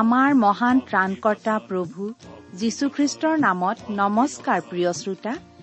আমাৰ মহান ত্ৰাণকৰ্তা প্ৰভু যীশুখ্ৰীষ্টৰ নামত নমস্কাৰ প্ৰিয় শ্ৰোতা।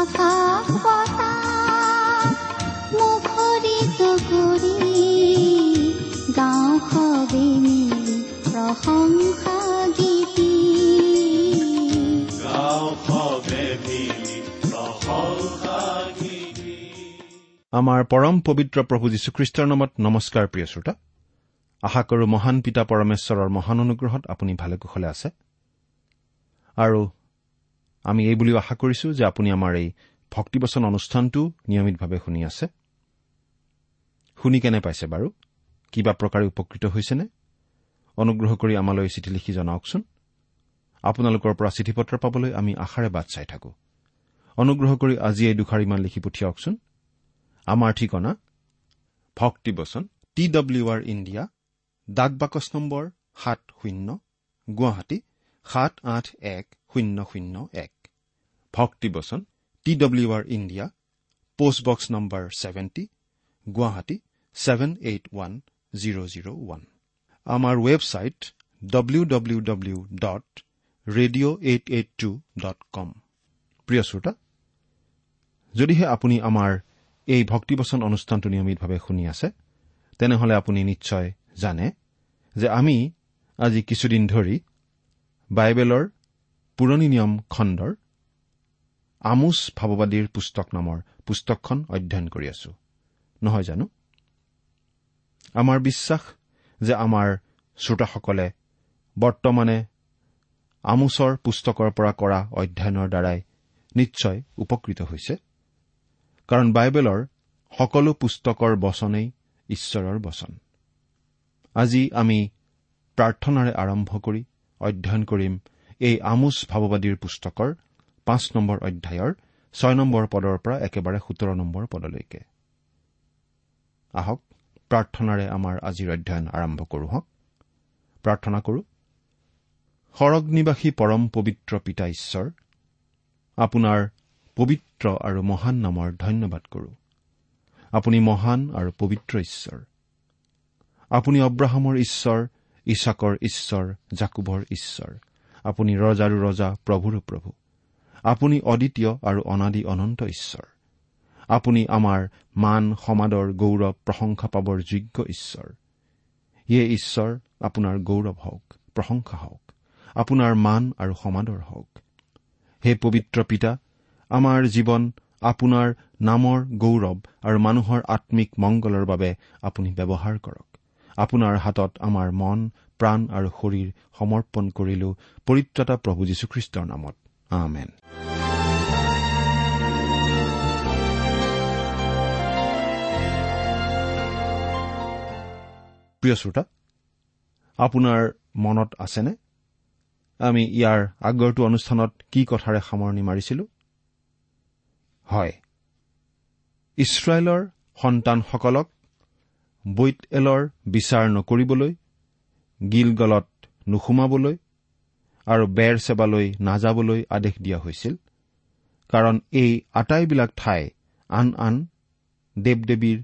আকাশ বতাহ মুখৰিত কৰি গাঁও সবে মিলি প্ৰশংসা গীতি। গাঁও সবে মিলি প্ৰশংসা গীতি। আমাৰ পৰম পবিত্ৰ প্ৰভু যীশুখ্ৰীষ্টৰ নামত নমস্কাৰ প্ৰিয় শ্ৰোতা। আশা কৰো মহান পিতা পৰমেশ্বৰৰ মহান অনুগ্ৰহত আপুনি ভালে কুশলে আছে। আৰু আমি এই বুলিও আশা কৰিছো যে আপুনি আমাৰ এই ভক্তিবচন অনুষ্ঠানটো নিয়মিতভাৱে শুনি আছে। শুনি কেনে পাইছে বাৰু? কিবা প্ৰকাৰে উপকৃত হৈছেনে? অনুগ্ৰহ কৰি আমালৈ চিঠি লিখি জনাওকচোন। আপোনালোকৰ পৰা চিঠি পত্ৰ পাবলৈ আমি আশাৰে বাট চাই থাকো। অনুগ্ৰহ কৰি আজি এই দুখাৰিমান লিখি পঠিয়াওকচোন। আমাৰ ঠিকনা ভক্তিবচন টি ডব্লিউ আৰ ইণ্ডিয়া ডাক বাকচ নম্বৰ সাত শূন্য গুৱাহাটী সাত আঠ এক শূন্য শূন্য এক ভক্তিবচন T W R India postbox number seventy Guwahati seven eight one zero' zero' one আমাৰ website W W W dot radio' eight eight two dot com প্ৰিয় শ্ৰোতা যদিহে আপুনি আমাৰ এই ভক্তিবচন অনুষ্ঠানটো নিয়মিতভাৱে শুনি আছে তেনেহলে আপুনি নিশ্চয় জানে যে আমি আজি কিছুদিন ধৰি বাইবেলৰ পুৰণি নিয়ম খণ্ডৰ আমোচ ভাৱবাদীৰ পুস্তক নামৰ পুস্তকখন অধ্যয়ন কৰি আছো। নহয় জানো? আমাৰ বিশ্বাস যে আমাৰ শ্ৰোতাসকলে বৰ্তমানে আমোচৰ পুস্তকৰ পৰা কৰা অধ্যয়নৰ দ্বাৰাই নিশ্চয় উপকৃত হৈছে। কাৰণ বাইবেলৰ সকলো পুস্তকৰ বচনেই ঈশ্বৰৰ বচন। আজি আমি প্ৰাৰ্থনাৰে আৰম্ভ কৰি অধ্যয়ন কৰিম এই আমোচ ভাৱবাদীৰ পুস্তকৰ পাঁচ নম্বৰ অধ্যায়ৰ ছয় নম্বৰ পদৰ পৰা একেবাৰে সোতৰ নম্বৰ পদলৈকে। আহক প্ৰাৰ্থনাৰে আমাৰ আজিৰ অধ্যয়ন আৰম্ভ কৰো হওক প্ৰাৰ্থনা কৰো। সৰগ নিবাসী পৰম পবিত্ৰ পিতা ঈশ্বৰ আপোনাৰ পবিত্ৰ আৰু মহান নামৰ ধন্যবাদ কৰো। আপুনি মহান আৰু পবিত্ৰ ঈশ্বৰ। আপুনি অব্ৰাহামৰ ঈশ্বৰ ইছাকৰ ঈশ্বৰ জাকুবৰ ঈশ্বৰ। আপুনি ৰজাৰো ৰজা প্ৰভুৰো প্ৰভু। আপুনি অদ্বিতীয় আৰু অনাদি অনন্ত ঈশ্বৰ। আপুনি আমাৰ মান সমাদৰ গৌৰৱ প্ৰশংসা পাবৰ যোগ্য ঈশ্বৰ। ইয়ে ঈশ্বৰ আপোনাৰ গৌৰৱ হওক প্ৰশংসা হওক আপোনাৰ মান আৰু সমাদৰ হওক। হে পবিত্ৰ পিতা আমাৰ জীৱন আপোনাৰ নামৰ গৌৰৱ আৰু মানুহৰ আম্মিক মংগলৰ বাবে আপুনি ব্যৱহাৰ কৰক। আপোনাৰ হাতত আমাৰ মন প্ৰাণ আৰু শৰীৰ সমৰ্পণ কৰিলো পৰিত্ৰতা প্ৰভু যীশুখ্ৰীষ্টৰ নামত। আমেন। প্ৰিয় শ্ৰোতা আপোনাৰ মনত আছেনে? আমি ইয়াৰ আগৰটো অনুষ্ঠানত কি কথাৰে সামৰণি মাৰিছিলো? হয়। ইছৰাইলৰ সন্তানসকলক বৈত এলৰ বিচাৰ নকৰিবলৈ গিলগলত নোসোমাবলৈ আৰু বেৰ চেবালৈ নাযাবলৈ আদেশ দিয়া হৈছিল কাৰণ এই আটাইবিলাক ঠাই আন আন দেৱ দেৱীৰ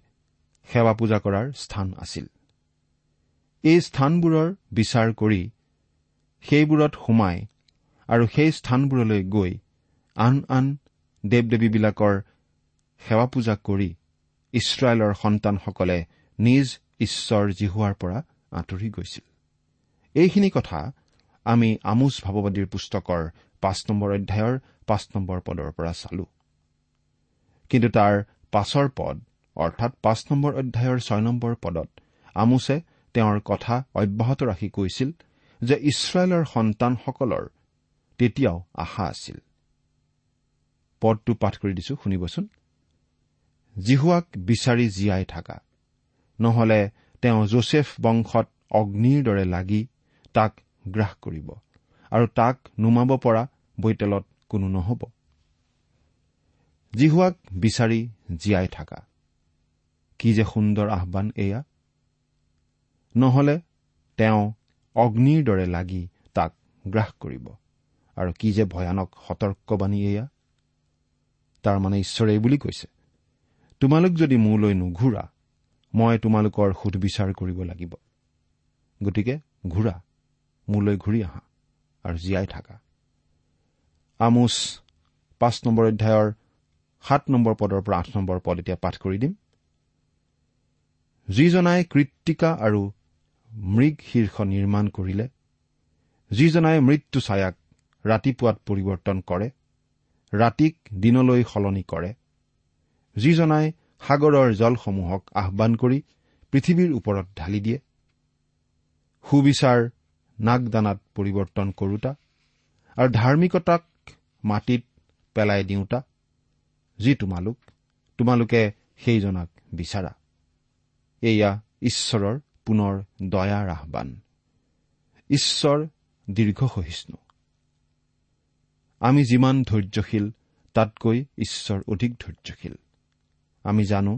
সেৱা পূজা কৰাৰ স্থান আছিল। এই স্থানবোৰৰ বিচাৰ কৰি সেইবোৰত সোমাই আৰু সেই স্থানবোৰলৈ গৈ আন আন দেৱ দেৱীবিলাকৰ সেৱা পূজা কৰি ইছৰাইলৰ সন্তানসকলে নিজ ঈশ্বৰ জিহুৱাৰ পৰা আঁতৰি গৈছিল। এইখিনি কথা আমি আমোচ ভাৱবাদীৰ পুস্তকৰ পাঁচ নম্বৰ অধ্যায়ৰ পাঁচ নম্বৰ পদৰ পৰা চালো। কিন্তু তাৰ পাছৰ পদ অৰ্থাৎ পাঁচ নম্বৰ অধ্যায়ৰ ছয় নম্বৰ পদত আমোছে তেওঁৰ কথা অব্যাহত ৰাখি কৈছিল যে ইছৰাইলৰ সন্তানসকলৰ তেতিয়াও আশা আছিল। পদটো পাঠ কৰি দিছো শুনিবচোন। জিহুৱাক বিচাৰি জীয়াই থকা। নহলে তেওঁ যোছেফ বংশত অগ্নিৰ দৰে লাগি তাক গ্ৰাস কৰিব আৰু তাক নুমাব পৰা বৈতেলত কোনো নহ'ব। জিহুৱাক বিচাৰি জীয়াই থকা। কি যে সুন্দৰ আহান এয়া। নহলে তেওঁ অগ্নিৰ দৰে লাগি তাক গ্ৰাস কৰিব আৰু কি যে ভয়ানক সতৰ্কবাণী এয়া। তাৰমানে ঈশ্বৰে এই বুলি কৈছে। তোমালোক যদি মোলৈ নুঘূৰা মই তোমালোকৰ সুধবিচাৰ কৰিব লাগিব। গতিকে ঘূৰা মোলৈ ঘূৰি আহা আৰু জীয়াই থাকা। আমোচ পাঁচ নম্বৰ অধ্যায়ৰ সাত নম্বৰ পদৰ পৰা আঠ নম্বৰ পদ এতিয়া পাঠ কৰি দিম। যিজনাই কৃত্তিকা আৰু মৃগ শীৰ্ষ নিৰ্মাণ কৰিলে যিজনাই মৃত্যু ছায়াক ৰাতিপুৱাত পৰিৱৰ্তন কৰে ৰাতিক দিনলৈ সলনি কৰে যিজনাই সাগৰৰ জলসমূহক আহান কৰি পৃথিৱীৰ ওপৰত ঢালি দিয়ে। সুবিচাৰ নাগদানাত পৰিৱৰ্তন কৰোতা আৰু ধাৰ্মিকতাক মাটিত পেলাই দিওঁতা যি তোমালোক তোমালোকে সেইজনাক বিচাৰা। এয়া ঈশ্বৰৰ পুনৰ দয়াৰ আহান ঈশ্বৰ দীৰ্ঘসহিষ্ণু। আমি যিমান ধৈৰ্যশীল তাতকৈ ঈশ্বৰ অধিক ধৈৰ্যশীল। আমি জানো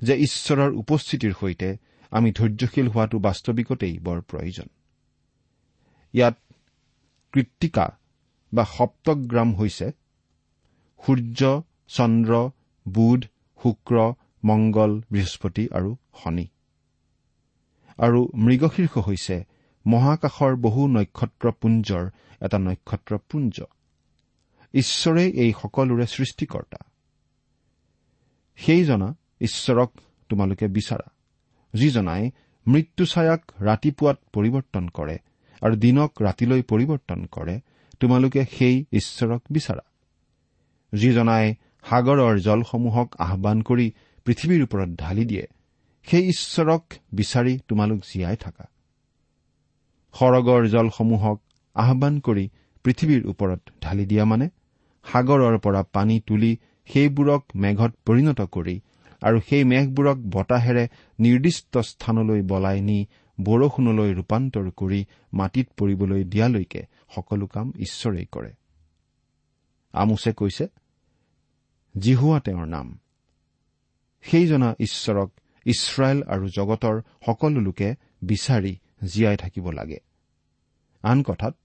যে ঈশ্বৰৰ উপস্থিতিৰ সৈতে আমি ধৈৰ্যশীল হোৱাটো বাস্তৱিকতেই বৰ প্ৰয়োজন। ইয়াত কৃত্তিকা বা সপ্তগ্ৰাম হৈছে সূৰ্য চন্দ্ৰ বুধ শুক্ৰ মংগল বৃহস্পতি আৰু শনি। আৰু মৃগশীৰ্ষ হৈছে মহাকাশৰ বহু নক্ষত্ৰপুঞ্জৰ এটা নক্ষত্ৰপুঞ্জ ঈশ্বৰেই এই সকলোৰে সৃষ্টিকৰ্তা। সেইজনা ঈশ্বৰক তোমালোকে বিচাৰা। যিজনাই মৃত্যুছায়াক ৰাতিপুৱাত পৰিৱৰ্তন কৰে আৰু দিনক ৰাতিলৈ পৰিৱৰ্তন কৰে তোমালোকে সেই ঈশ্বৰক বিচাৰা। যিজনাই সাগৰৰ জলসমূহক আহান কৰি পৃথিৱীৰ ওপৰত ঢালি দিয়ে সেই ঈশ্বৰক বিচাৰি তোমালোক জীয়াই থাকা। সৰগৰ জলসমূহক আহান কৰি পৃথিৱীৰ ওপৰত ঢালি দিয়া মানে সাগৰৰ পৰা পানী তুলি সেইবোৰক মেঘত পৰিণত কৰি আৰু সেই মেঘবোৰক বতাহেৰে নিৰ্দিষ্ট স্থানলৈ বলাই নি বৰষুণলৈ ৰূপান্তৰ কৰি মাটিত পৰিবলৈ দিয়ালৈকে সকলো কাম ঈশ্বৰেই কৰে। আমোছে কৈছে জিহুৱা তেওঁৰ নাম। সেইজনা ঈশ্বৰক ইছৰাইল আৰু জগতৰ সকলো লোকে বিচাৰি জীয়াই থাকিব লাগে। আন কথাত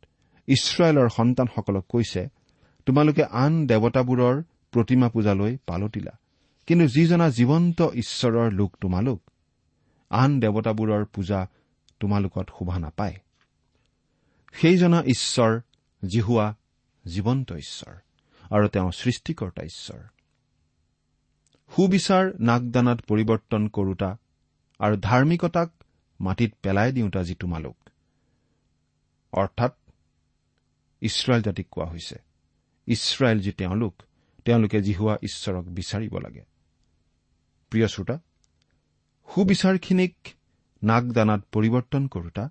ইছৰাইলৰ সন্তানসকলক কৈছে তোমালোকে আন দেৱতাবোৰৰ প্ৰতিমা পূজালৈ পালতিলা কিন্তু যিজনা জীৱন্ত ঈশ্বৰৰ লোক তোমালোক আন দেৱতাবোৰৰ পূজা তোমালোকত শোভা নাপায়। সেইজনা ঈশ্বৰ জিহুৱা জীৱন্ত ঈশ্বৰ আৰু তেওঁ সৃষ্টিকৰ্তা ঈশ্বৰ। সুবিচাৰ নাগদানাত পৰিৱৰ্তন কৰোতা আৰু ধাৰ্মিকতাক মাটিত পেলাই দিওঁতা যি তোমালোক। অৰ্থাৎ ইছৰাইল জাতিক কোৱা হৈছে ইছৰাইল যি তেওঁলোক তেওঁলোকে জিহুৱা ঈশ্বৰক বিচাৰিব লাগে। প্ৰিয় শ্ৰোতা সুবিচাৰখিনিক নাগদানাত পৰিৱৰ্তন কৰোতা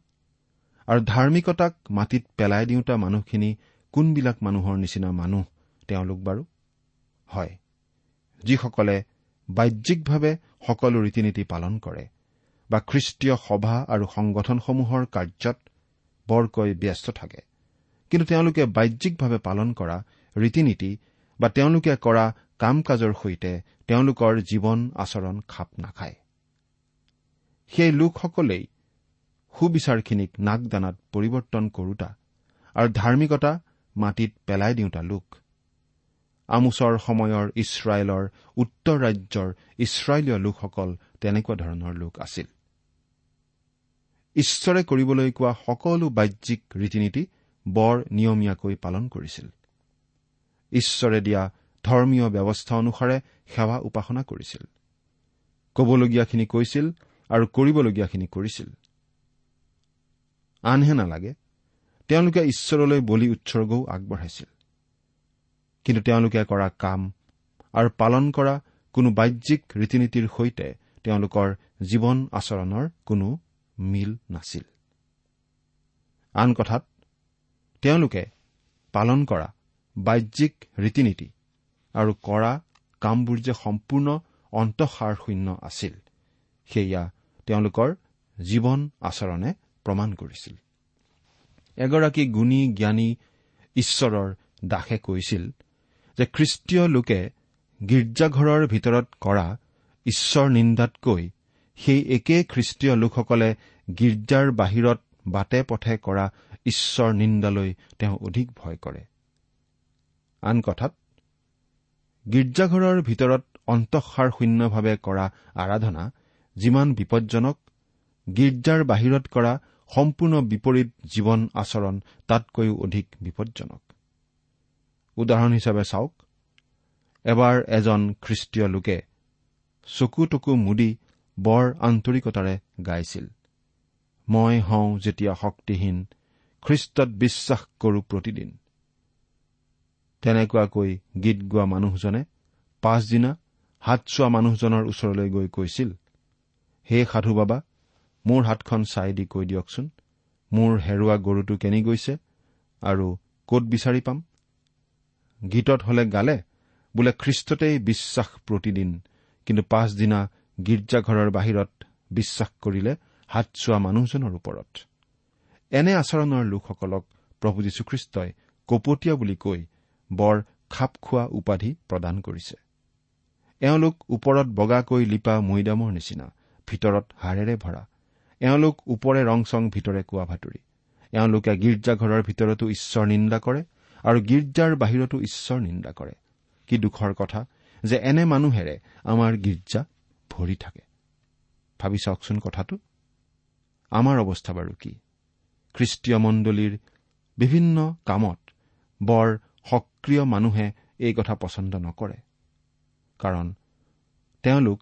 আৰু ধাৰ্মিকতাক মাটিত পেলাই দিওঁতা মানুহখিনি কোনবিলাক মানুহৰ নিচিনা মানুহ তেওঁলোক বাৰু? হয় যিসকলে বাহ্যিকভাৱে সকলো ৰীতি নীতি পালন কৰে বা খ্ৰীষ্টীয় সভা আৰু সংগঠনসমূহৰ কাৰ্যত বৰকৈ ব্যস্ত থাকে। কিন্তু তেওঁলোকে বাহ্যিকভাৱে পালন কৰা ৰীতি নীতি বা তেওঁলোকে কৰা কাম কাজৰ সৈতে তেওঁলোকৰ জীৱন আচৰণ খাপ নাখায়। সেই লোকসকলেই সুবিচাৰখিনিক নাক দানাত পৰিৱৰ্তন কৰোতা আৰু ধাৰ্মিকতা মাটিত পেলাই দিওঁতা লোক। আমোচৰ সময়ৰ ইছৰাইলৰ উত্তৰ ৰাজ্যৰ ইছৰাইলীয় লোকসকল তেনেকুৱা ধৰণৰ লোক আছিল। ঈশ্বৰে কৰিবলৈ কোৱা সকলো বাহ্যিক ৰীতি নীতি বৰ নিয়মীয়াকৈ পালন কৰিছিল। ঈশ্বৰে দিয়া ধৰ্মীয় ব্যৱস্থা অনুসাৰে সেৱা উপাসনা কৰিছিল। কবলগীয়াখিনি কৈছিল আৰু কৰিবলগীয়াখিনি কৰিছিল। আনহে নালাগে তেওঁলোকে ঈশ্বৰলৈ বলি উৎসৰ্গও আগবঢ়াইছিল। কিন্তু তেওঁলোকে কৰা কাম আৰু পালন কৰা কোনো বাহ্যিক ৰীতি নীতিৰ সৈতে তেওঁলোকৰ জীৱন আচৰণৰ কোনো মিল নাছিল। আন কথাত তেওঁলোকে পালন কৰা বাহ্যিক ৰীতি নীতি আৰু কৰা কামবোৰ যে সম্পূৰ্ণ অন্তঃসাৰ শূন্য আছিল সেয়া তেওঁলোকৰ জীৱন আচৰণে প্ৰমাণ কৰিছিল। এগৰাকী গুণী জ্ঞানী ঈশ্বৰৰ দাসে কৈছিল যে খ্ৰীষ্টীয় লোকে গীৰ্জাঘৰৰ ভিতৰত কৰা ঈশ্বৰ নিন্দাতকৈ সেই একে খ্ৰীষ্টীয় লোকসকলে গীৰ্জাৰ বাহিৰত বাটে পথে কৰা ঈশ্বৰ নিন্দালৈ তেওঁ অধিক ভয় কৰে। আন কথাত গীৰ্জাঘৰৰ ভিতৰত অন্তঃসাৰ শূন্যভাৱে কৰা আৰাধনা যিমান বিপদজনক গীৰ্জাৰ বাহিৰত কৰা সম্পূৰ্ণ বিপৰীত জীৱন আচৰণ তাতকৈও অধিক বিপদজনক। উদাহৰণ হিচাপে চাওক এবাৰ এজন খ্ৰীষ্টীয় লোকে চকু টকু মুদি বৰ আন্তৰিকতাৰে গাইছিল মই হওঁ যেতিয়া শক্তিহীন খ্ৰীষ্টত বিশ্বাস কৰো প্ৰতিদিন। তেনেকুৱাকৈ গীত গোৱা মানুহজনে পাছদিনা হাত চোৱা মানুহজনৰ ওচৰলৈ গৈ কৈছিল হে সাধু বাবা মোৰ হাতখন চাই দি কৈ দিয়কচোন মোৰ হেৰুৱা গৰুটো কেনি গৈছে আৰু কত বিচাৰি পাম? গীতত হলে গালে বোলে খ্ৰীষ্টতেই বিশ্বাস প্ৰতিদিন কিন্তু পাছদিনা গীৰ্জাঘৰৰ বাহিৰত বিশ্বাস কৰিলে হাত চোৱা মানুহজনৰ ওপৰত। এনে আচৰণৰ লোকসকলক প্ৰভু যীশুখ্ৰীষ্টই কপটীয়া বুলি কৈ বৰ খাপ খোৱা উপাধি প্ৰদান কৰিছে। এওঁলোক ওপৰত বগাকৈ লিপা মৈদামৰ নিচিনা ভিতৰত হাড়েৰে ভৰা। এওঁলোক ওপৰে ৰং চং ভিতৰে কোৱা ভাতৰি এওঁলোকে গীৰ্জাঘৰৰ ভিতৰতো ঈশ্বৰ নিন্দা কৰে আৰু গীৰ্জাৰ বাহিৰতো ঈশ্বৰ নিন্দা কৰে। কি দুখৰ কথা যে এনে মানুহেৰে আমাৰ গীৰ্জা ভৰি থাকে। ভাবি চাওকচোন কথাটো। আমাৰ অৱস্থা বাৰু কি? খ্ৰীষ্টীয় মণ্ডলীৰ বিভিন্ন কামত বৰ সক্ৰিয় মানুহে এই কথা পচন্দ নকৰে। কাৰণ তেওঁলোক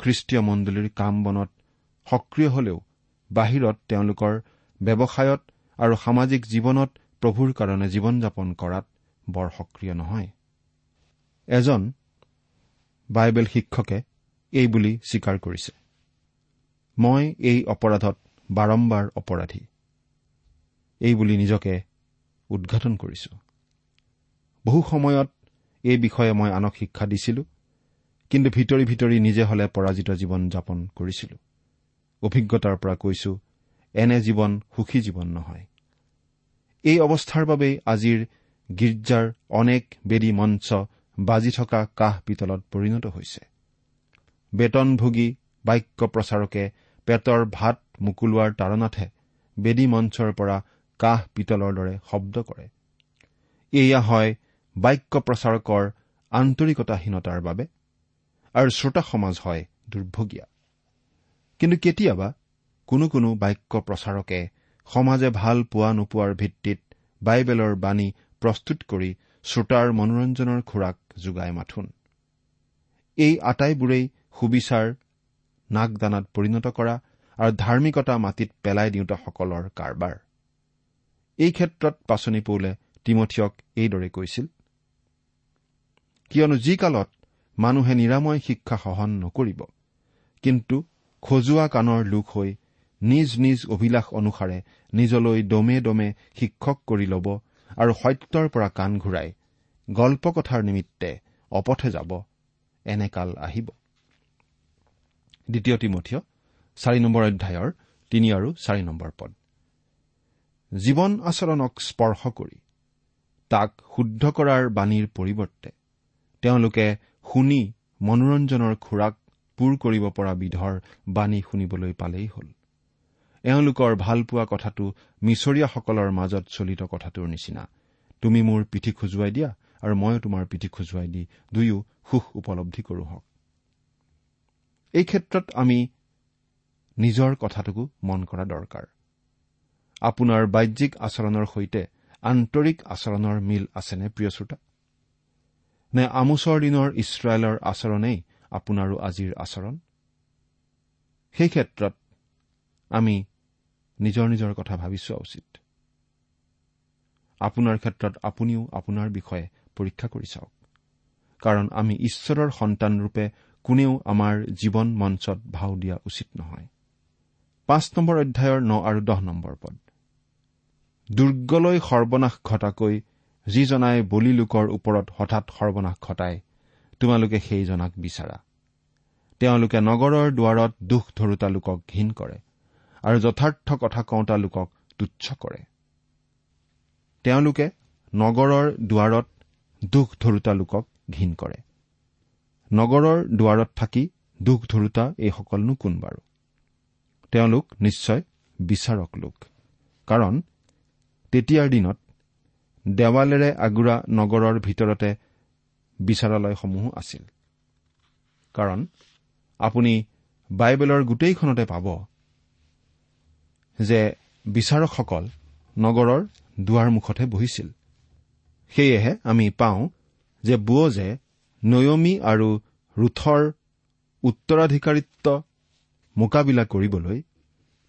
খ্ৰীষ্টীয় মণ্ডলীৰ কাম বনত সক্ৰিয় হলেও বাহিৰত তেওঁলোকৰ ব্যৱসায়ত আৰু সামাজিক জীৱনত প্ৰভুৰ কাৰণে জীৱন যাপন কৰাত বৰ সক্ৰিয় নহয়। এজন বাইবেল শিক্ষকে এই বুলি স্বীকাৰ কৰিছে মই এই অপৰাধত বাৰম্বাৰ অপৰাধী। এই বুলি নিজকে উদঘাটন কৰিছো। বহু সময়ত এই বিষয়ে মই আনক শিক্ষা দিছিলো কিন্তু ভিতৰি ভিতৰি নিজে হলে পৰাজিত জীৱন যাপন কৰিছিলো। অভিজ্ঞতাৰ পৰা কৈছো এনে জীৱন সুখী জীৱন নহয়। এই অৱস্থাৰ বাবেই আজিৰ গীৰ্জাৰ অনেক বেদী মঞ্চ বাজি থকা কাহ পিতলত পৰিণত হৈছে। বেতনভোগী বাক্য প্ৰচাৰকে পেটৰ ভাত মুকলোৱাৰ তাৰণাতহে বেদী মঞ্চৰ পৰা কাহ পিতলৰ দৰে শব্দ কৰে। এয়া হয় বাক্য প্ৰচাৰকৰ আন্তৰিকতাহীনতাৰ বাবে আৰু শ্ৰোতা সমাজ হয় দুৰ্ভগীয়া। কিন্তু কেতিয়াবা কোনো কোনো বাক্য প্ৰচাৰকে সমাজে ভাল পোৱা নোপোৱাৰ ভিত্তিত বাইবেলৰ বাণী প্ৰস্তুত কৰি শ্ৰোতাৰ মনোৰঞ্জনৰ খোৰাক যোগাই মাথোন। এই আটাইবোৰেই সুবিচাৰ নাকদানাত পৰিণত কৰা আৰু ধাৰ্মিকতা মাটিত পেলাই দিওঁতাসকলৰ কাৰবাৰ। এই ক্ষেত্ৰত পাচনি পৌলে তিমঠিয়ক এইদৰে কৈছিল কিয়নো যি কালত মানুহে নিৰাময় শিক্ষা সহন নকৰিব কিন্তু খজোৱা কাণৰ লোক হৈ নিজ নিজ অভিলাষ অনুসাৰে নিজলৈ দমে দমে শিক্ষক কৰি ল'ব আৰু সত্যৰ পৰা কাণ ঘূৰাই গল্পকথাৰ নিমিত্তে অপথে যাব এনেকাল আহিব। দ্বিতীয় তিমঠিয় চাৰি নম্বৰ অধ্যায়ৰ তিনি আৰু চাৰি নম্বৰ পদ। জীৱন আচৰণক স্পৰ্শ কৰি তাক শুদ্ধ কৰাৰ বাণীৰ পৰিৱৰ্তে তেওঁলোকে শুনি মনোৰঞ্জনৰ খোৰাক পূৰ কৰিব পৰা বিধৰ বাণী শুনিবলৈ পালেই হ'ল। এওঁলোকৰ ভালপোৱা কথাটো মিছৰীয়াসকলৰ মাজত চলিত কথাটোৰ নিচিনা। তুমি মোৰ পিঠি খজুৱাই দিয়া আৰু ময়ো তোমাৰ পিঠি খজুৱাই দি দুয়ো সুখ উপলব্ধি কৰোঁ হওক। এই ক্ষেত্ৰত আমি নিজৰ কথাটোকো মন কৰা দৰকাৰ। আপোনাৰ বাহ্যিক আচৰণৰ সৈতে আন্তৰিক আচৰণৰ মিল আছেনে প্ৰিয় শ্ৰোতা? নে আমোচৰ দিনৰ ইছৰাইলৰ আচৰণেই আপোনাৰো আজিৰ আচৰণ? সেই ক্ষেত্ৰত আমি নিজৰ নিজৰ কথা ভাবি চোৱা উচিত। আপোনাৰ ক্ষেত্ৰত আপুনিও আপোনাৰ বিষয়ে পৰীক্ষা কৰি চাওক। কাৰণ আমি ঈশ্বৰৰ সন্তানৰূপে কোনেও আমাৰ জীৱন মঞ্চত ভাও দিয়া উচিত নহয়। পাঁচ নম্বৰ অধ্যায়ৰ ন আৰু দহ নম্বৰ পদ। দুৰ্গলৈ সৰ্বনাশ ঘটাকৈ যিজনাই বলি লোকৰ ওপৰত হঠাৎ সৰ্বনাশ ঘটায় তোমালোকে সেইজনাক বিচাৰা। তেওঁলোকে নগৰৰ দুৱাৰত দুখ ধৰোতা লোকক ঘীন কৰে আৰু যথাৰ্থ কথা কওঁতা লোকক তুচ্ছ কৰে। তেওঁলোকে নগৰৰ দুৱাৰত দুখ ধৰোতা লোকক ঘীন কৰে। নগৰৰ দুৱাৰত থাকি দুখ ধৰোতা এইসকলনো কোন বাৰু? তেওঁলোক নিশ্চয় বিচাৰক লোক কাৰণ তেতিয়াৰ দিনত দেৱালেৰে আগুৰা নগৰৰ ভিতৰতে বিচাৰালয়সমূহো আছিল। কাৰণ আপুনি বাইবেলৰ গোটেইখনতে পাব যে বিচাৰকসকল নগৰৰ দুৱাৰমুখতহে বহিছিল। সেয়েহে আমি পাওঁ যে বুৱজে নয়মী আৰু ৰুথৰ উত্তৰাধিকাৰিত্ব মোকাবিলা কৰিবলৈ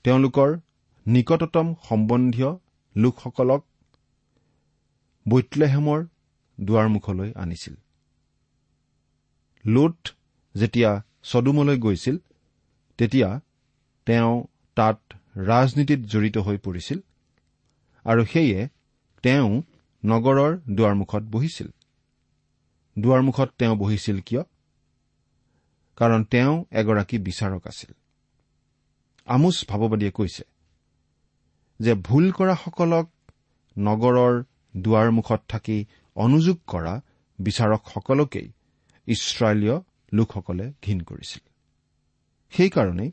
তেওঁলোকৰ নিকটতম সম্বন্ধীয় লোকসকলক বৈতলেহেমৰ দুৱাৰমুখলৈ আনিছিল। লোট যেতিয়া চদুমলৈ গৈছিল তেতিয়া তেওঁ তাত ৰাজনীতিত জড়িত হৈ পৰিছিল আৰু সেয়ে তেওঁ নগৰৰ দুৱাৰমুখত বহিছিল। দুৱাৰমুখত তেওঁ বহিছিল কিয়? কাৰণ তেওঁ এগৰাকী বিচাৰক আছিল। আমোচ ভাৱবাদীয়ে কৈছে যে ভুল কৰাসকলক নগৰৰ দুৱাৰমুখত থাকি অনুযোগ কৰা বিচাৰকসকলকেই ইছৰাইলীয় লোকসকলে ঘীন কৰিছিল। সেইকাৰণেই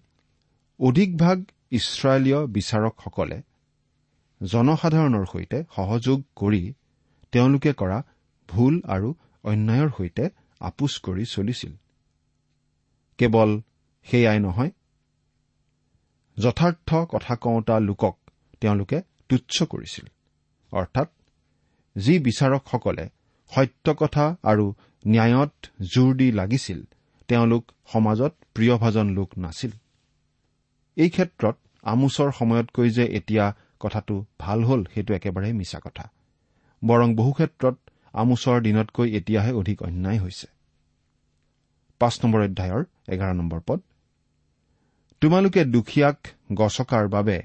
অধিকভাগ ইছৰাইলীয় বিচাৰকসকলে জনসাধাৰণৰ সৈতে সহযোগ কৰি তেওঁলোকে কৰা ভুল আৰু অন্যায়ৰ সৈতে আপোচ কৰি চলিছিল। কেৱল সেয়াই নহয় যথাৰ্থ কথা কওঁতা লোকক তেওঁলোকে তুচ্ছ কৰিছিল অৰ্থাৎ যি বিচাৰকসকলে সত্য কথা আৰু ন্যায়ত জোৰ দি লাগিছিল তেওঁলোক সমাজত প্ৰিয়ভাজন লোক নাছিল। এই ক্ষেত্ৰত আমোচৰ সময়তকৈ যে এতিয়া কথাটো ভাল হ'ল সেইটো একেবাৰে মিছা কথা। বৰং বহু ক্ষেত্ৰত আমোচৰ দিনতকৈ এতিয়াহে অধিক অন্যায় হৈছে। পাঁচ নম্বৰ অধ্যায়ৰ এঘাৰ নম্বৰ পদ। তোমালোকে দুখীয়াক গছকাৰ বাবে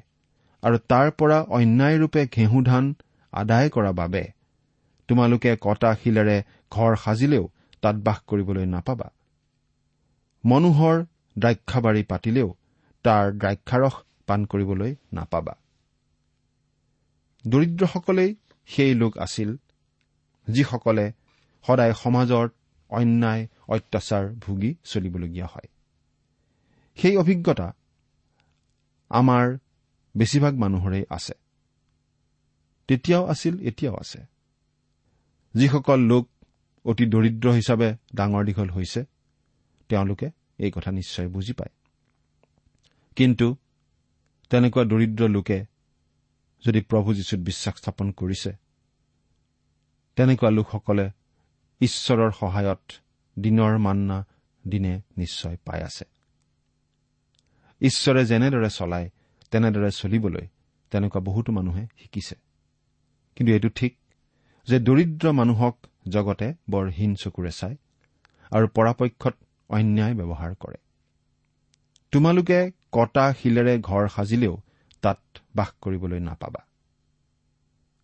আৰু তাৰ পৰা অন্যায়ৰূপে ঘেঁহু ধান আদায় কৰা বাবে তোমালোকে কটা শিলেৰে ঘৰ সাজিলেও তাত বাস কৰিবলৈ নাপাবা। মনোহৰ দ্ৰাক্ষাবাৰী পাতিলেও তাৰ দ্ৰাক্ষাৰস পাণ কৰিবলৈ নাপাবা। দৰিদ্ৰসকলেই সেই লোক আছিল যিসকলে সদায় সমাজৰ অন্যায় অত্যাচাৰ ভুগি চলিবলগীয়া হয়। সেই অভিজ্ঞতা আমাৰ বেছিভাগ মানুহৰেই আছে। তেতিয়াও আছিল এতিয়াও আছে। যিসকল লোক অতি দৰিদ্ৰ হিচাপে ডাঙৰ দীঘল হৈছে তেওঁলোকে এই কথা নিশ্চয় বুজি পায়। কিন্তু তেনেকুৱা দৰিদ্ৰ লোকে যদি প্ৰভু যীশুত বিশ্বাস স্থাপন কৰিছে তেনেকুৱা লোকসকলে ঈশ্বৰৰ সহায়ত দিনৰ মান্না দিনে নিশ্চয় পাই আছে। ঈশ্বৰে যেনেদৰে চলায় তেনেদৰে চলিবলৈ তেনেকুৱা বহুতো মানুহে শিকিছে। কিন্তু এইটো ঠিক যে দৰিদ্ৰ মানুহক জগতে বৰ হীন চকুৰে চায় আৰু পৰাপক্ষত অন্যায় ব্যৱহাৰ কৰে। তোমালোকে কটা শিলেৰে ঘৰ সাজিলেও তাত বাস কৰিবলৈ নাপাবা।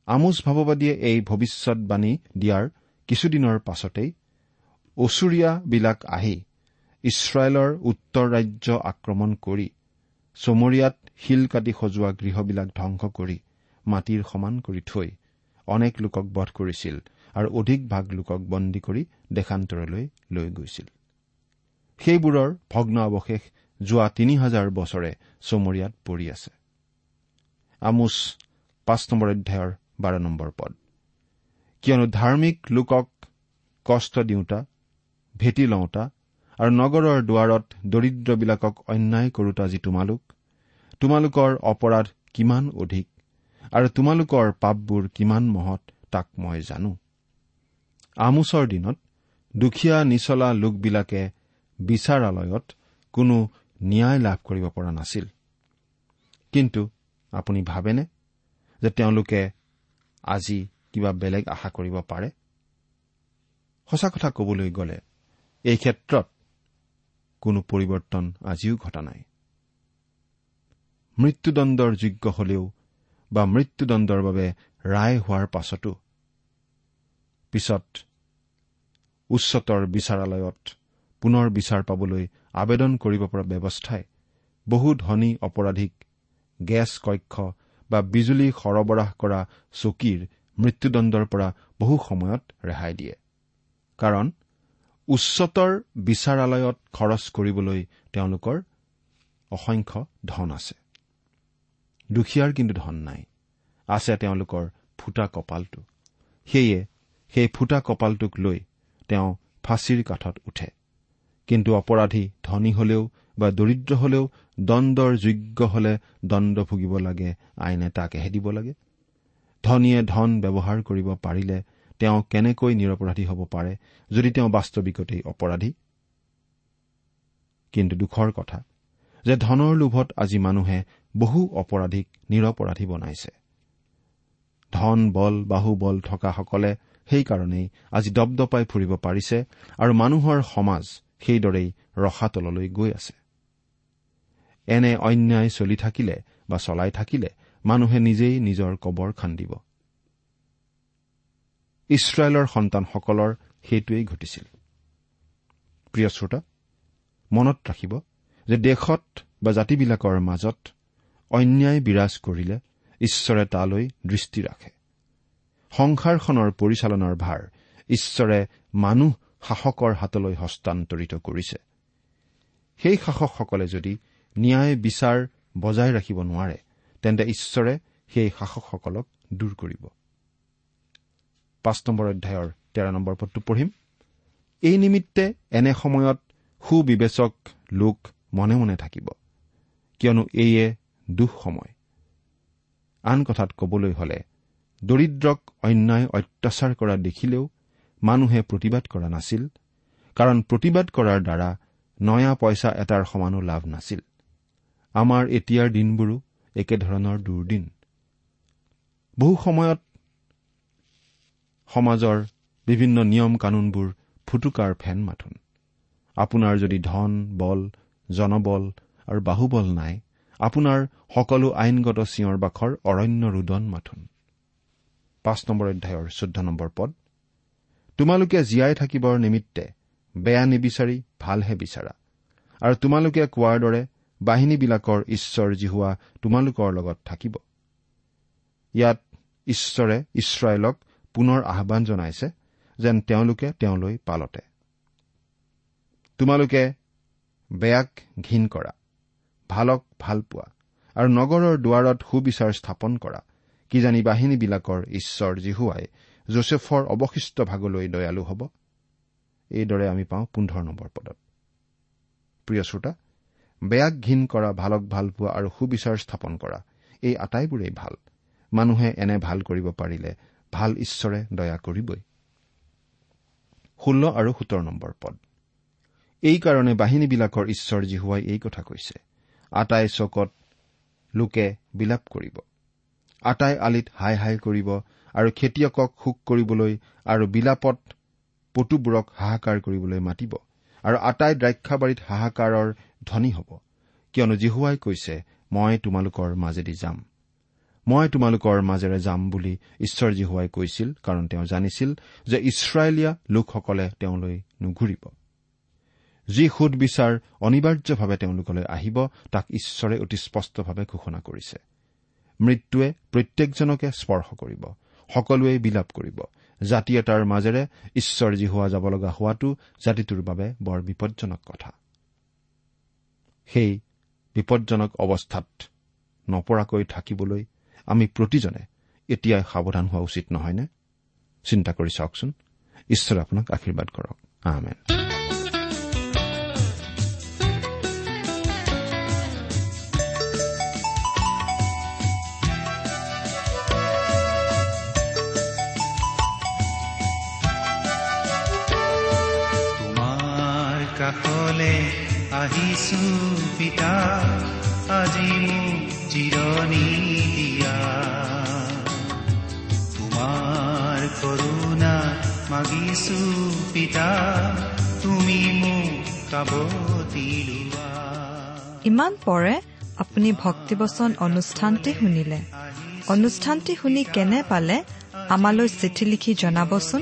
আমোচ ভাৱবাদীয়ে এই ভৱিষ্যৎবাণী দিয়াৰ কিছুদিনৰ পাছতেই অচুৰীয়াবিলাক আহি ইছৰাইলৰ উত্তৰ ৰাজ্য আক্ৰমণ কৰি চমৰীয়াত শিল কাটি সজোৱা গৃহবিলাক ধ্বংস কৰি মাটিৰ সমান কৰি থৈ অনেক লোকক বধ কৰিছিল আৰু অধিক ভাগ লোকক বন্দী কৰি দেশান্তৰলৈ লৈ গৈছিল। সেইবোৰৰ ভগ্ন অৱশেষ যোৱা তিনি হাজাৰ বছৰে চমৰীয়াত পৰি আছে। আমোচ পাঁচ নম্বৰ অধ্যায়ৰ বাৰ নম্বৰ পদ। কিয়নো ধাৰ্মিক লোকক কষ্ট দিওঁতা ভেটি লওঁতা আৰু নগৰৰ দুৱাৰত দৰিদ্ৰবিলাকক অন্যায় কৰোতা যি তোমালোক তোমালোকৰ অপৰাধ কিমান অধিক? আৰু তোমালোকৰ পাপবোৰ কিমান মহৎ তাক মই জানো। আমোচৰ দিনত দুখীয়া নিচলা লোকবিলাকে বিচাৰালয়ত কোনো ন্যায় লাভ কৰিব পৰা নাছিল। কিন্তু আপুনি ভাবেনে যে তেওঁলোকে আজি কিবা বেলেগ আশা কৰিব পাৰে? সঁচা কথা কবলৈ গ'লে এই ক্ষেত্ৰত কোনো পৰিৱৰ্তন আজিও ঘটা নাই। মৃত্যুদণ্ডৰ যোগ্য হলেও বা মৃত্যুদণ্ডৰ বাবে ৰায় হোৱাৰ পাছতো। পিছত উচ্চতৰ বিচাৰালয়ত পুনৰ বিচাৰ পাবলৈ আবেদন কৰিব পৰা ব্যৱস্থাই বহু ধনী অপৰাধীক গেছ কক্ষ বা বিজুলী সৰবৰাহ কৰা চকীৰ মৃত্যুদণ্ডৰ পৰা বহু সময়ত ৰেহাই দিয়ে। কাৰণ উচ্চতৰ বিচাৰালয়ত খৰচ কৰিবলৈ তেওঁলোকৰ অসংখ্য ধন আছে। দুখীয়াৰ কিন্তু ধন নাই। আছে তেওঁলোকৰ ফুটা কপালটো। সেয়ে সেই ফুটা কপালটোক লৈ তেওঁ ফাঁচীৰ কাঠত উঠে। কিন্তু অপৰাধী ধনী হলেও বা দৰিদ্ৰ হলেও দণ্ডৰ যোগ্য হলে দণ্ড ভুগিব লাগে আইনে তাকেহে দিব লাগে। ধনীয়ে ধন ব্যৱহাৰ কৰিব পাৰিলে তেওঁ কেনেকৈ নিৰপৰাধী হ'ব পাৰে যদি তেওঁ বাস্তৱিকতেই অপৰাধী? কিন্তু দুখৰ কথা যে ধনৰ লোভত আজি মানুহে বহু অপৰাধীক নিৰপৰাধী বনাইছে। ধন বল বাহুবল থকাসকলে সেইকাৰণেই আজি দপদপাই ফুৰিব পাৰিছে আৰু মানুহৰ সমাজ সেইদৰেই ৰসাতললৈ গৈ আছে। এনে অন্যায় চলি থাকিলে বা চলাই থাকিলে মানুহে নিজেই নিজৰ কবৰ খান্দিব। ইছৰাইলৰ সন্তানসকলৰ সেইটোৱেই ঘটিছিল। প্ৰিয় শ্ৰোতা মনত ৰাখিব যে দেশত বা জাতিবিলাকৰ মাজত অন্যায় বিৰাজ কৰিলে ঈশ্বৰে তালৈ দৃষ্টি ৰাখে। সংসাৰখনৰ পৰিচালনাৰ ভাৰ ঈশ্বৰে মানুহ শাসকৰ হাতলৈ হস্তান্তৰিত কৰিছে। সেই শাসকসকলে যদি ন্যায় বিচাৰ বজাই ৰাখিব নোৱাৰে তেন্তে ঈশ্বৰে সেই শাসকসকলক দূৰ কৰিব। পাঁচ নম্বৰ অধ্যায়ৰ তেৰ নম্বৰ পদটো পঢ়িম। এই নিমিত্তে এনে সময়ত সুবিবেচক লোক মনে মনে থাকিব। কিয়নো এইয়ে দুখ সময় আন কথাত কবলৈ হলে দৰিদ্ৰক অন্যায় অত্যাচাৰ কৰা দেখিলেও মানুহে প্ৰতিবাদ কৰা নাছিল কাৰণ প্ৰতিবাদ কৰাৰ দ্বাৰা নয়া পইচা এটাৰ সমানো লাভ নাছিল। আমাৰ এতিয়াৰ দিনবোৰো একেধৰণৰ দুৰ্দিন। বহু সময়ত সমাজৰ বিভিন্ন নিয়ম কানুনবোৰ ফুটুকাৰ ফেন মাথোন। আপোনাৰ যদি ধন বল জনবল আৰু বাহুবল নাই আপোনাৰ সকলো আইনগত চিঞৰ বাখৰ অৰণ্য ৰুদন মাথোন। পাঁচ নম্বৰ অধ্যায়ৰ চৈধ্য নম্বৰ পদ। তোমালোকে জীয়াই থাকিবৰ নিমিত্তে বেয়া নিবিচাৰি ভালহে বিচাৰা। আৰু তোমালোকে কোৱাৰ দৰে বাহিনীবিলাকৰ ঈশ্বৰ যি হোৱা তোমালোকৰ লগত থাকিব। ইয়াত ঈশ্বৰে ইছৰাইলক পুনৰ আহান জনাইছে যেন তেওঁলোকে তেওঁলৈ পালতে। তোমালোকে বেয়াক ঘীন কৰা। ভালক ভাল পোৱা আৰু নগৰৰ দুৱাৰত সুবিচাৰ স্থাপন কৰা। কিজানি বাহিনীবিলাকৰ ঈশ্বৰ জিহুৱাই যোচেফৰ অৱশিষ্ট ভাগলৈ দয়ালু হ'ব? এইদৰে আমি পাওঁ পোন্ধৰ নম্বৰ পদত। প্ৰিয় শ্ৰোতা বেয়াক ঘীন কৰা ভালক ভাল পোৱা আৰু সুবিচাৰ স্থাপন কৰা এই আটাইবোৰেই ভাল। মানুহে এনে ভাল কৰিব পাৰিলে ভাল ঈশ্বৰে দয়া কৰিবই। ষোল্ল আৰু সোতৰ নম্বৰ পদ। এইকাৰণে বাহিনীবিলাকৰ ঈশ্বৰ জিহুৱাই এই কথা কৈছে। আটাই চকত লোকে বিলাপ কৰিব। আটাই আলিত হাই হাই কৰিব আৰু খেতিয়কক শোক কৰিবলৈ আৰু বিলাপত পটুবোৰক হাহাকাৰ কৰিবলৈ মাতিব। আৰু আটাই দ্ৰাক্ষাবাৰীত হাহাকাৰৰ ধনী হ'ব। কিয়নো জিহুৱাই কৈছে মই তোমালোকৰ মাজেদি যাম। মই তোমালোকৰ মাজেৰে যাম বুলি ঈশ্বৰ জিহুৱাই কৈছিল কাৰণ তেওঁ জানিছিল যে ইছৰাইলীয়া লোকসকলে তেওঁলৈ নুঘূৰিব। যি সুদ বিচাৰ অনিবাৰ্যভাৱে তেওঁলোকলৈ আহিব তাক ঈশ্বৰে অতি স্পষ্টভাৱে ঘোষণা কৰিছে। মৃত্যুৱে প্ৰত্যেকজনকে স্পৰ্শ কৰিব সকলোৱে বিলাপ কৰিব। জাতি এটাৰ মাজেৰে ঈশ্বৰ যি হোৱা যাব লগা হোৱাটো জাতিটোৰ বাবে বৰ বিপদজনক কথা। সেই বিপদজনক অৱস্থাত নপৰাকৈ থাকিবলৈ আমি প্ৰতিজনে এতিয়াই সাৱধান হোৱা উচিত নহয়নে? চিন্তা কৰি চাওকচোন। ঈশ্বৰে আপোনাক আশীৰ্বাদ কৰক। আহমেন কাষলে আহিছো পিতা আজি মোক জিৰণি দিয়া তোমাৰ কৰোণা মাগিছো পিতা তুমি মোক কাব দিলোৱা ইমান পৰে আপুনি ভক্তিবচন অনুষ্ঠানটি শুনিলে। অনুষ্ঠানটি শুনি কেনে পালে আমালৈ চিঠি লিখি জনাবচোন?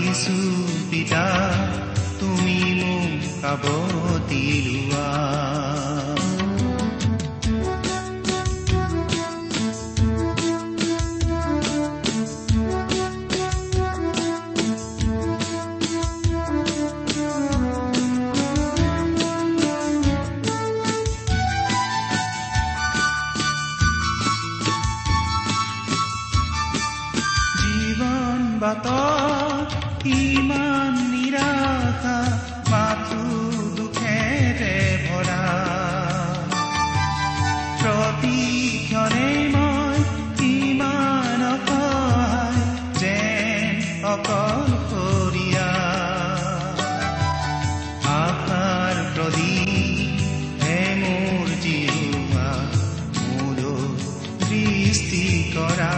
মাগিছো পিতা তুমি মোক কাব দিলোৱা সৃষ্টি কৰা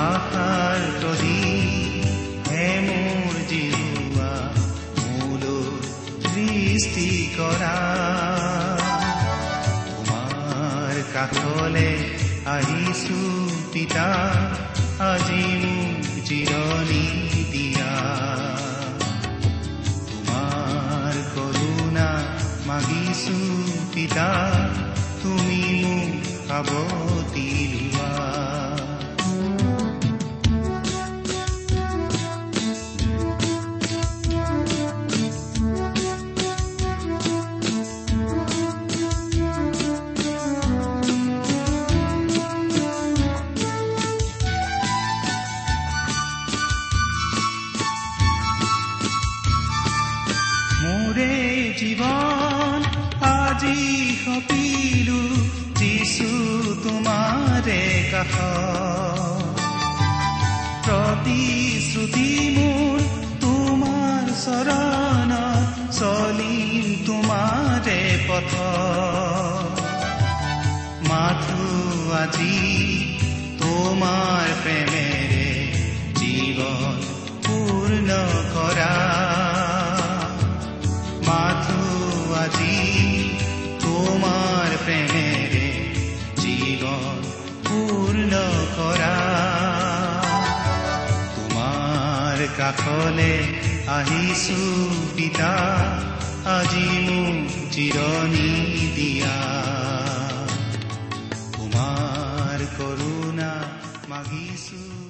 আশাৰ প্ৰদীপ হে মোৰ জিৰোৱা মোৰ সৃষ্টি কৰা তোমাৰ কাষলে আহিছো পিতা আজি মোক জিৰণি দিয়া তোমাৰ কৰোণা মাগিছো পিতা তুমি মোক খাব দিলোৱা মোৰে জীৱন আজি সপিলো। যিছু তোমাৰে কাষ প্ৰতিশ্ৰুতি মোৰ তোমাৰ চৰণ চলিম তোমাৰে পথ মাথো আজি তোমাৰ প্ৰেমেৰে জীৱন পূৰ্ণ কৰা মাথো আজি পূৰ্ণ কৰা তোমাৰ কাষলে আহিছো পিতা আজি মোক জিৰণি দিয়া। তোমাৰ কৰোণা মাগিছো